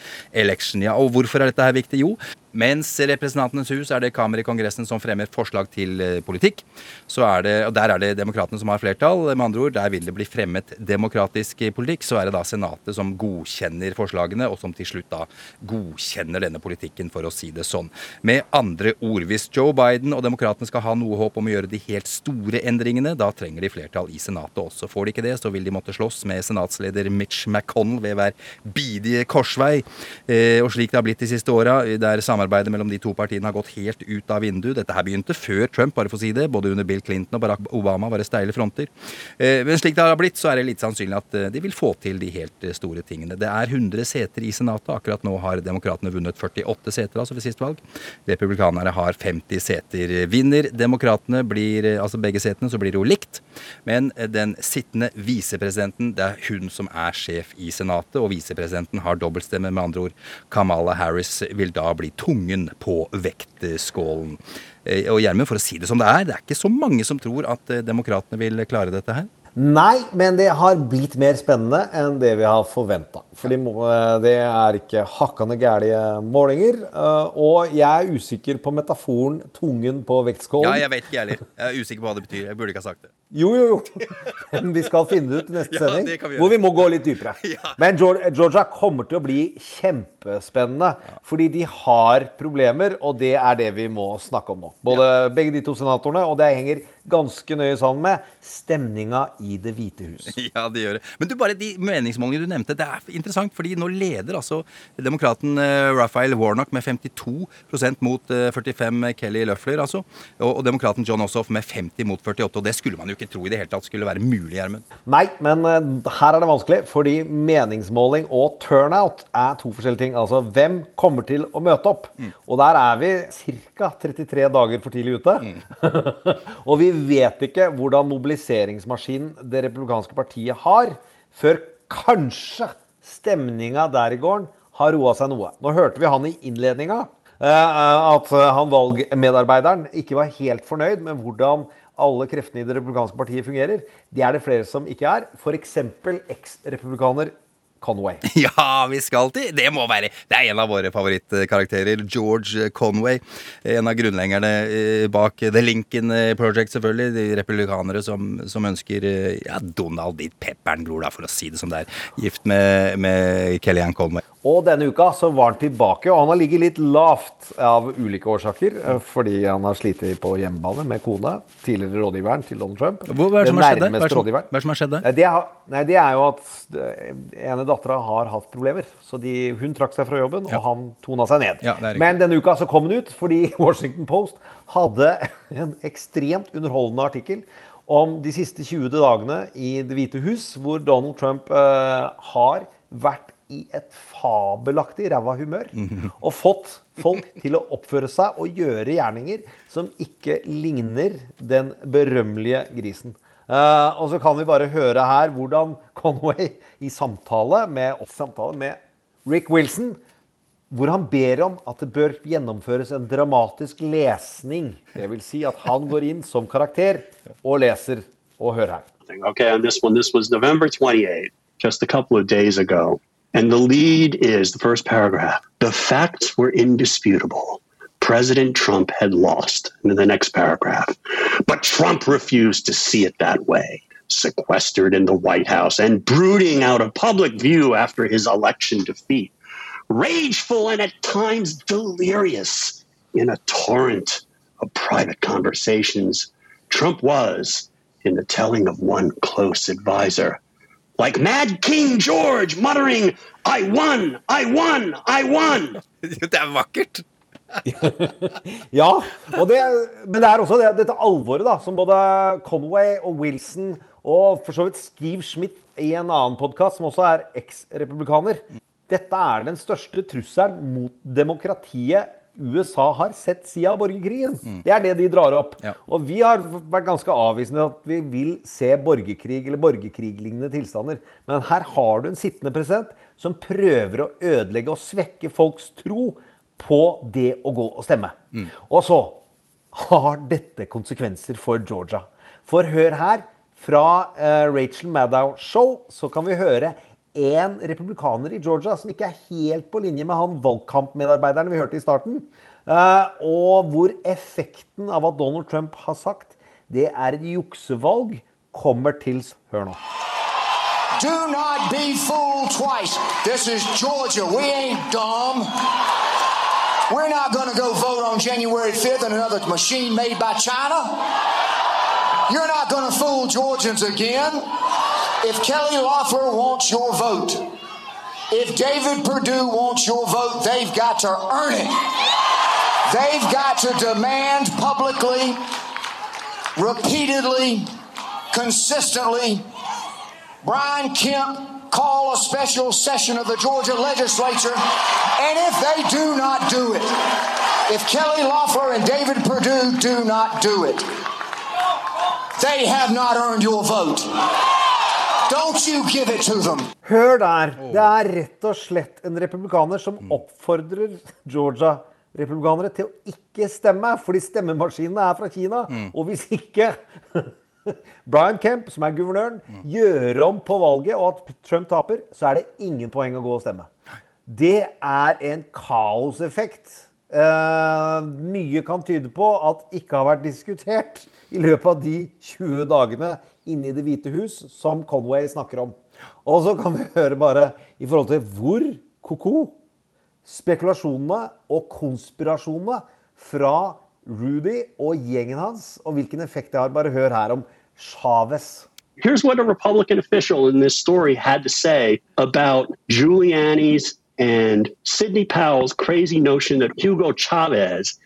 election. Ja, og hvorfor er dette her viktig? Jo, mens Representantenes hus er det Kammeret i Kongressen som fremmer forslag til eh, politikk, så er det, og der er det demokratene som har flertall. Med andre ord, der vil det bli fremmet demokratisk politikk. Så er det da Senatet som godkjenner forslagene, og som til slutt da godkjenner denne politikken, for å si det sånn. Med andre ord, hvis Joe Biden og demokratene skal ha noe håp om å gjøre de helt store endringene, da trenger de flertall i Senatet også. Får de ikke det, så vil de måtte slåss med senatsleder Mitch McConnell ved hver bidige korsvei. Eh, og slik det har blitt de siste åra, der samarbeidet mellom de to partiene har gått helt ut av vinduet. Dette her begynte før Trump, bare for å si det. Både under Bill Clinton og Barack Obama var det steile fronter. Eh, men slik det har blitt, så er det litt sannsynlig at eh, de vil få til de helt eh, store tingene. Det er 100 seter i Senatet. Akkurat nå har demokratene vunnet 48 seter altså ved sist valg. Republikanerne har 50 seter. Vinner demokratene altså begge setene, så blir det jo likt. Men den sittende visepresidenten, det er hun som er sjef i Senatet, og visepresidenten har dobbeltstemme. Med andre ord, Kamala Harris vil da bli tungen på vektskålen. Eh, Og Gjermund, for å si det som det er, det er ikke så mange som tror at eh, demokratene vil klare dette her. Nei, men det har blitt mer spennende enn det vi har forventa. For det er ikke hakkande gærlige målinger. eh, Og jeg er usikker på metaforen 'tungen på Ja, vektskålen'. jeg vet ikke, jeg heller. Jeg er usikker på hva det betyr. Jeg burde ikke ha sagt det. Jo, jo, jo. Men vi skal finne det ut i neste Ja, sending. vi. Hvor vi må gå litt dypere. Men Georgia kommer til å bli kjempespennende. Fordi de har problemer, og det er det vi må snakke om nå. Både begge de to senatorene, og det henger ganske nøye sammen med stemninga i Det hvite hus. Ja, det gjør det. Men du, bare de meningsmålingene du nevnte, det er interessant, fordi nå leder altså demokraten eh, Raphael Warnock med 52% mot eh, 45 Kelly Løffler, altså. Og, og demokraten John Ossoff med 50 mot 48. Og det skulle man jo ikke tro i det hele tatt skulle være mulig, Gjermund. Nei, men eh, her er det vanskelig, fordi meningsmåling og turnout er to forskjellige ting. Altså, hvem kommer til å møte opp? Og der er vi ca. 33 dager for tidlig ute. og vi vet ikke hvordan mobiliseringsmaskinen det republikanske partiet har, før kanskje stemninga der i gården har roa seg noe. Nå hørte vi han i innledninga. eh, At han valgmedarbeideren ikke var helt fornøyd med hvordan alle kreftene i det republikanske partiet fungerer. Det er det flere som ikke er. F.eks. eks-republikaner Conway. Ja, vi skal til Det må være Det er en av våre favorittkarakterer. George Conway. En av grunnleggerne eh, bak The Lincoln Project, selvfølgelig. De republikanere som, som ønsker eh, ja, Donald Ditt pepperen, bror, da, for å si det som det er. Gift med, med Kellyanne Conway. Og denne uka så var han tilbake, og han har ligget litt lavt av ulike årsaker. eh, Fordi han har slitt på hjemmebane med kona, tidligere rådgiveren til Donald Trump. Hva er det som har skjedd der? Hva er det som- hva er det som har skjedd der? Det, nei, det er jo at eh, ene dattera har hatt problemer. Så de, hun trakk seg fra jobben, og han tona seg ned. Ja. Men denne uka så kom han ut fordi Washington Post hadde en ekstremt underholdende artikkel om de siste 20 dagene i Det hvite hus, hvor Donald Trump uh, har vært i et fabelaktig ræva humør. Og fått folk til å oppføre seg og gjøre gjerninger som ikke ligner den berømmelige grisen. Uh, og så kan vi bare høre her hvordan Conway i samtale med, samtale med Rick Wilson hvor han ber om at det bør gjennomføres en dramatisk lesning. Det vil si at han går inn som karakter og leser. Og hør her. Okay, on this one, this was November 28, just a couple of days ago. And the lead is the first paragraph. The facts were indisputable. President Trump had lost. And then the next paragraph. But Trump refused to see it that way. Sequestered in the White House and brooding out of public view after his election defeat. Rageful and at times delirious in a torrent of private conversations. Trump was, in the telling of one close advisor, like Mad King George muttering, I won, I won, I won. Det er vakkert. Ja, og det, men det er også det, dette alvoret da, som både Conway og Wilson og for så vidt Steve Schmidt i en annen podkast, som også er eks-republikaner Dette er den største trusselen mot demokratiet USA har sett siden borgerkrigen. Det er det de drar opp. Og vi har vært ganske avvisende at vi vil se borgerkrig eller borgerkriglignende tilstander. Men her har du en sittende president som prøver å ødelegge og svekke folks tro på det å gå og stemme. Og så har dette konsekvenser for Georgia. For hør her, fra eh, Rachel Maddow Show så kan vi høre en republikaner i Georgia som ikke er helt på linje med han valgkampmedarbeideren vi hørte i starten. eh, og hvor effekten av at Donald Trump har sagt det er et juksevalg, kommer til Hør nå. Do not be fooled twice. This is Georgia. We ain't dumb. We're not going to go vote on January 5th in another machine made by China. You're not going to fool Georgians again. If Kelly Loeffler wants your vote, if David Perdue wants your vote, they've got to earn it. They've got to demand publicly, repeatedly, consistently Brian Kemp call a special session of the Georgia legislature, and if they do not do it, if Kelly Loeffler and David Perdue do not do it, they have not earned your vote. Hør der. Det er rett og slett en republikaner som oppfordrer Georgia-republikanere til å ikke stemme, fordi stemmemaskinene er fra Kina. Og hvis ikke Brian Kemp, som er guvernøren, gjør om på valget, og at Trump taper, så er det ingen poeng å gå og stemme. Det er en kaoseffekt. Uh, mye kan tyde på at ikke har vært diskutert i løpet av de 20 dagene inne i Det hvite hus som Conway snakker om. Og så kan vi høre bare i forhold til hvor ko-ko spekulasjonene og konspirasjonene fra Rudy og gjengen hans, og hvilken effekt det har. Bare hør her om Chavez. Here's what a Republican official in this story had to say about Giuliani's and Sidney Powell's crazy notion that Hugo Chavez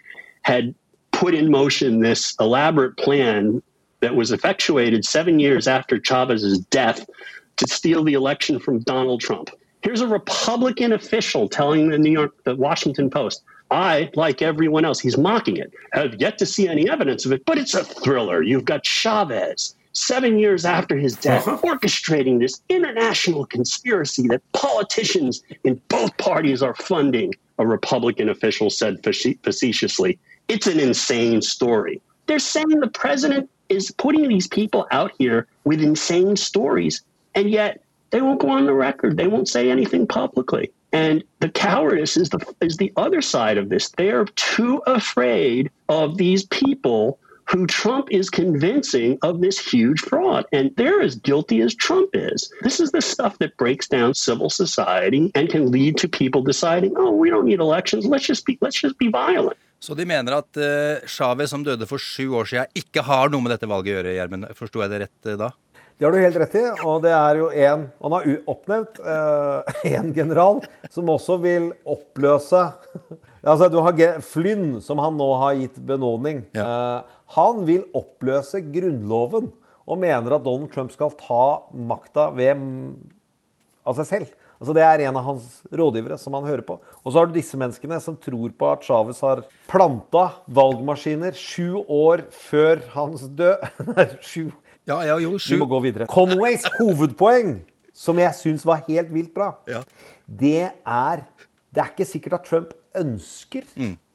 had put in motion this elaborate plan that was effectuated seven years after Chavez's death to steal the election from Donald Trump. Here's a Republican official telling the New York, the Washington Post, I, like everyone else, he's mocking it, have yet to see any evidence of it, but it's a thriller. You've got Chavez, seven years after his death, uh-huh. orchestrating this international conspiracy that politicians in both parties are funding, a Republican official said facetiously. It's an insane story. They're saying the president is putting these people out here with insane stories, and yet they won't go on the record. They won't say anything publicly. And the cowardice is the is the other side of this. They are too afraid of these people who Trump is convincing of this huge fraud. And they're as guilty as Trump is. This is the stuff that breaks down civil society and can lead to people deciding, oh, we don't need elections. Let's just be let's just be violent. Så de mener at uh, Chávez, som døde for sju år siden, ikke har noe med dette valget å gjøre, Gjermund. Forsto jeg det rett uh, da? Det har du helt rett i. Og det er jo en Han har oppnevnt én general som også vil oppløse Altså, du har Flynn, som han nå har gitt benådning. Eh, han vil oppløse Grunnloven og mener at Donald Trump skal ta makta ved mm, av seg selv. Altså Det er en av hans rådgivere som han hører på. Og så har du disse menneskene som tror på at Chávez har planta valgmaskiner sju år før hans død. Sju. Ja, ja, jo, Vi må gå videre. Conways hovedpoeng, som jeg syns var helt vilt bra, det er Det er ikke sikkert at Trump ønsker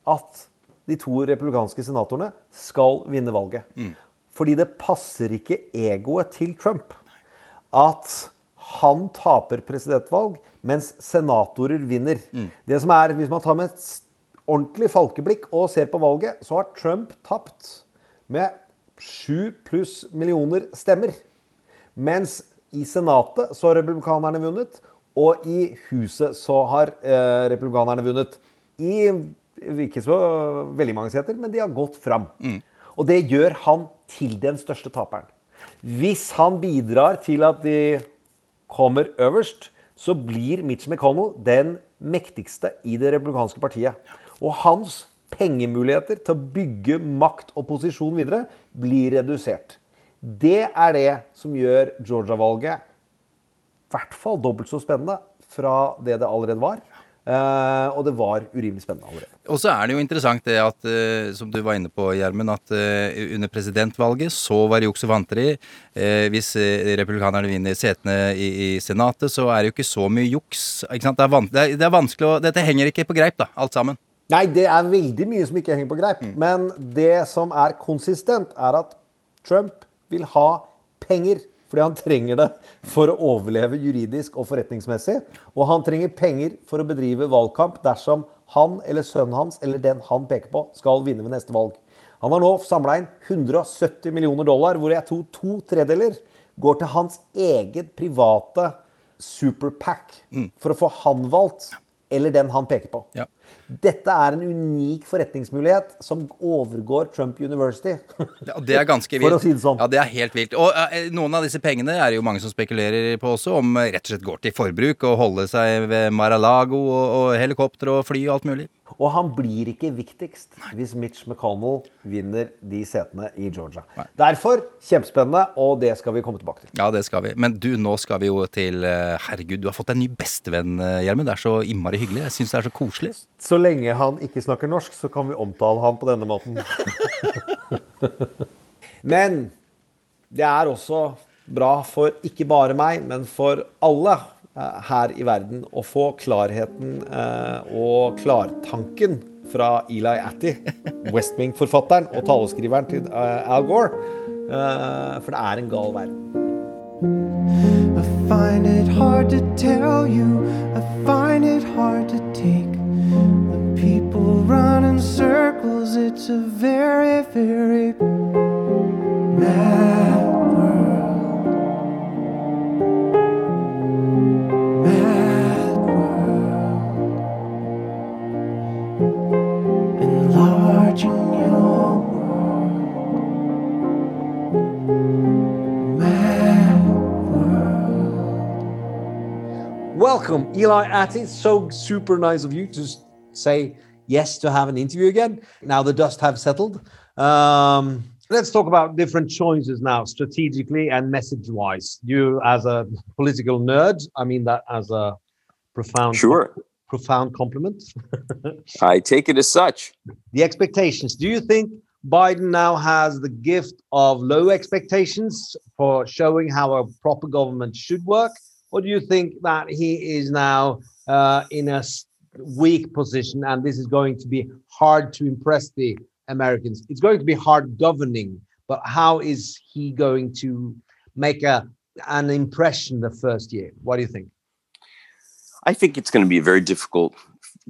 at de to republikanske senatorene skal vinne valget. Fordi det passer ikke egoet til Trump at han taper presidentvalg, mens senatorer vinner. Det som er, Hvis man tar med et ordentlig falkeblikk og ser på valget, så har Trump tapt med sju pluss millioner stemmer. Mens i Senatet så har republikanerne vunnet, og i Huset så har eh, republikanerne vunnet. I ikke så veldig mange seter, men de har gått fram. Og det gjør han til den største taperen. Hvis han bidrar til at de kommer øverst, så blir Mitch McConnell den mektigste i det republikanske partiet. Og hans pengemuligheter til å bygge makt og posisjon videre blir redusert. Det er det som gjør Georgia-valget i hvert fall dobbelt så spennende fra det det allerede var. Eh, og det var urimelig spennende allerede. Og så er det jo interessant det at, uh, som du var inne på, Gjermund, at uh, under presidentvalget så var det juks og vanteri. Hvis republikanerne vinner setene i, i Senatet, så er det jo ikke så mye juks. Ikke sant? Det, er det, er, det er vanskelig å Dette henger ikke på greip, da, alt sammen. Nei, det er veldig mye som ikke henger på greip. Men det som er konsistent, er at Trump vil ha penger. Fordi han trenger det for å overleve juridisk og forretningsmessig. Og han trenger penger for å bedrive valgkamp dersom han eller sønnen hans eller den han peker på, skal vinne ved neste valg. Han har nå samla inn 170 millioner dollar, hvor jeg tror to tredeler går til hans eget private superpack for å få han valgt, eller den han peker på. Dette er en unik forretningsmulighet som overgår Trump University. Ja, det er ganske vilt. For å si det sånn. Ja, det er helt vilt. Og eh, noen av disse pengene er det jo mange som spekulerer på også, om eh, rett og slett går til forbruk og holde seg ved Mar-a-Lago og, og helikopter og fly og alt mulig. Og han blir ikke viktigst hvis Mitch McConnell vinner de setene i Georgia. Derfor kjempespennende, og det skal vi komme tilbake til. Ja, det skal vi. Men du, nå skal vi jo til eh, Herregud, du har fått en ny bestevenn, eh, Gjermund. Det er så innmari hyggelig. Jeg syns det er så koselig. Så lenge han ikke snakker norsk, så kan vi omtale han på denne måten. Men det er også bra for ikke bare meg, men for alle eh, her i verden å få klarheten eh, og klartanken fra Eli Atty, West Wing-forfatteren og taleskriveren til eh, Al Gore. For det er en gal verden. I find it hard to tell you, I find it hard to take. Run in circles, it's a very, very mad world. Mad world. Enlarging your world. Welcome, Eli Atty. So super nice of you to say yes to have an interview again. Now the dust have settled. Um, Let's talk about different choices now, strategically and message-wise. You, as a political nerd, I mean that as a profound, Sure. profound compliment. I take it as such. the expectations. Do you think Biden now has the gift of low expectations for showing how a proper government should work, or do you think that he is now uh, in a s- weak position and this is going to be hard to impress the Americans? It's going to be hard governing, but how is he going to make a an impression the first year? What do you think? I think it's going to be a very difficult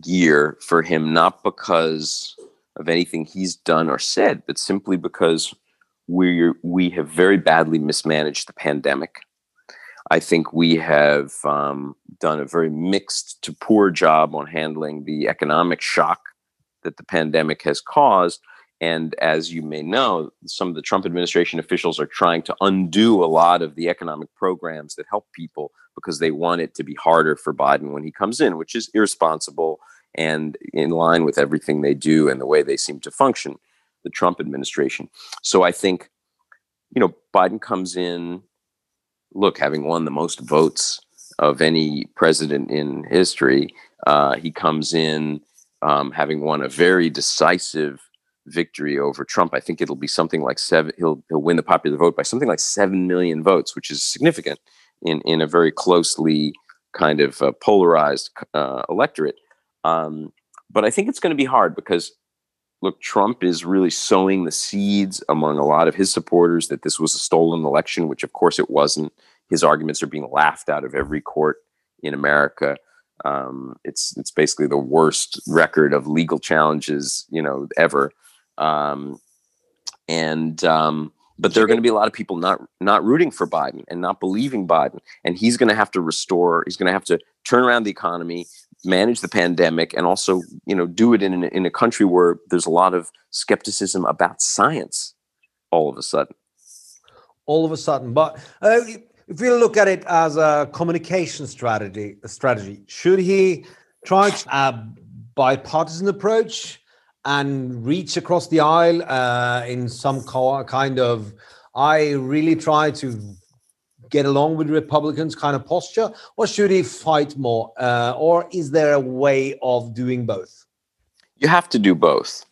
year for him, not because of anything he's done or said, but simply because we we have very badly mismanaged the pandemic. I think we have um, done a very mixed to poor job on handling the economic shock that the pandemic has caused. And as you may know, some of the Trump administration officials are trying to undo a lot of the economic programs that help people because they want it to be harder for Biden when he comes in, which is irresponsible and in line with everything they do and the way they seem to function, the Trump administration. So I think, you know, Biden comes in, look, having won the most votes of any president in history, uh, he comes in um, having won a very decisive victory over Trump. I think it'll be something like seven. He'll he'll win the popular vote by something like seven million votes, which is significant in in a very closely kind of uh, polarized uh, electorate. Um, but I think it's going to be hard because look, Trump is really sowing the seeds among a lot of his supporters that this was a stolen election, which of course it wasn't. His arguments are being laughed out of every court in America. Um, it's it's basically the worst record of legal challenges you know ever. Um, and um, but there are going to be a lot of people not not rooting for Biden and not believing Biden, and he's going to have to restore. He's going to have to turn around the economy, manage the pandemic, and also you know do it in in a country where there's a lot of skepticism about science. All of a sudden, all of a sudden. But uh, if we look at it as a communication strategy, strategy, should he try a bipartisan approach and reach across the aisle uh, in some kind of I really try to get along with Republicans kind of posture, or should he fight more, uh, or is there a way of doing both? you have to do both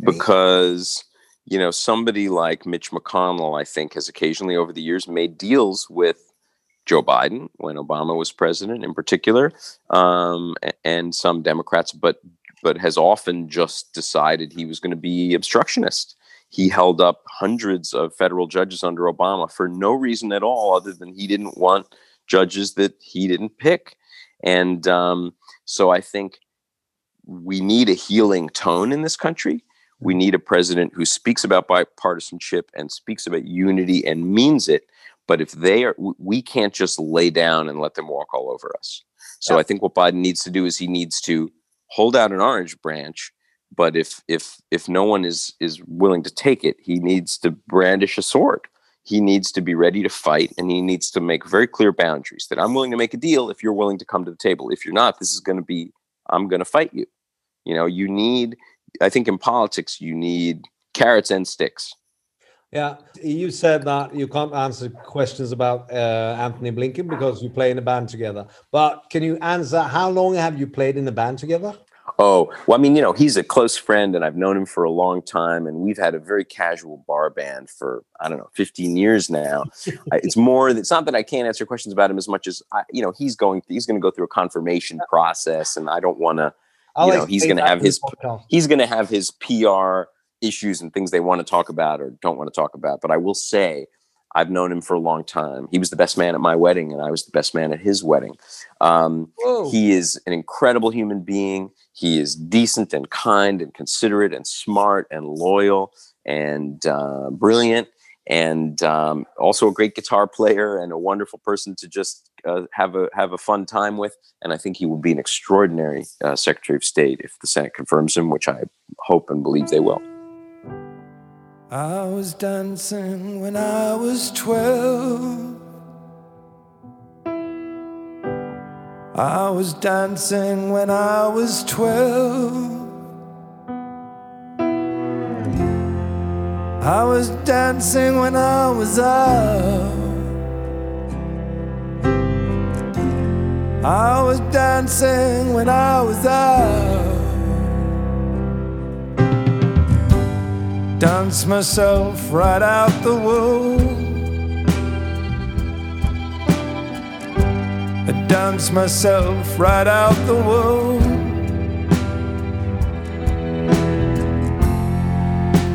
because you know somebody like Mitch McConnell, I think, has occasionally over the years made deals with Joe Biden when Obama was president, in particular, um, and some Democrats, but but has often just decided he was going to be obstructionist. He held up hundreds of federal judges under Obama for no reason at all, other than he didn't want judges that he didn't pick. And um, so I think we need a healing tone in this country. We need a president who speaks about bipartisanship and speaks about unity and means it. But if they are, we can't just lay down and let them walk all over us. So I think what Biden needs to do is he needs to hold out an orange branch. But if if if no one is is willing to take it, he needs to brandish a sword. He needs to be ready to fight, and he needs to make very clear boundaries that I'm willing to make a deal if you're willing to come to the table. If you're not, this is going to be I'm going to fight you. You know, you need. I think in politics, you need carrots and sticks. Yeah, you said that you can't answer questions about uh, Anthony Blinken because you play in a band together. But can you answer how long have you played in a band together? Oh, well, I mean, you know, he's a close friend and I've known him for a long time. And we've had a very casual bar band for, I don't know, 15 years now. It's more, that it's not that I can't answer questions about him as much as, I, you know, he's going, he's going to go through a confirmation process and I don't want to, you know, he's going to have his, he's going to have his PR issues and things they want to talk about or don't want to talk about. But I will say, I've known him for a long time. He was the best man at my wedding, and I was the best man at his wedding. Um, he is an incredible human being. He is decent and kind and considerate and smart and loyal and uh, brilliant and um, also a great guitar player and a wonderful person to just uh, have a have a fun time with. And I think he will be an extraordinary uh, Secretary of State if the Senate confirms him, which I hope and believe they will. I was dancing when I was twelve. I was dancing when I was twelve. I was dancing when I was out. I was dancing when I was out. Dance myself right out the womb. I dance myself right out the womb.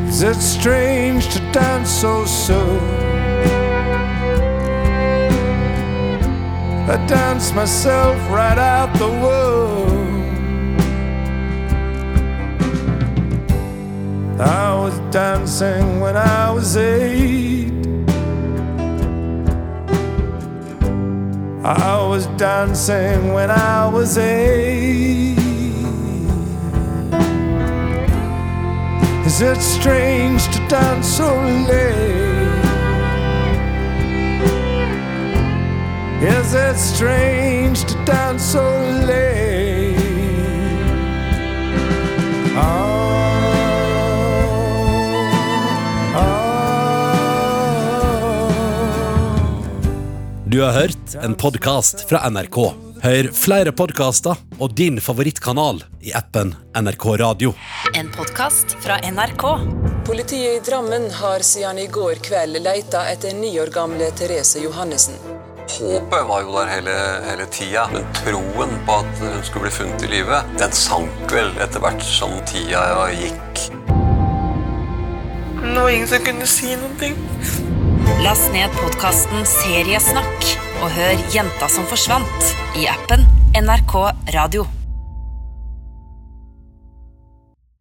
Is it strange to dance so soon? I dance myself right out the womb. I was dancing when I was eight. I was dancing when I was eight. Is it strange to dance so late? Is it strange to dance so late? Du har hørt en podkast fra NRK. Hør flere podkaster og din favorittkanal i appen NRK Radio. En podkast fra NRK. Politiet i Drammen har siden i går kveld leita etter ni år gamle Therese Johannessen. Håpet var jo der hele, hele tida, men troen på at hun skulle bli funnet i live, den sank vel etter hvert som tida gikk. Det var ingen som kunne si noen ting. Last ned podkasten Seriesnakk og hør Jenta som forsvant i appen NRK Radio.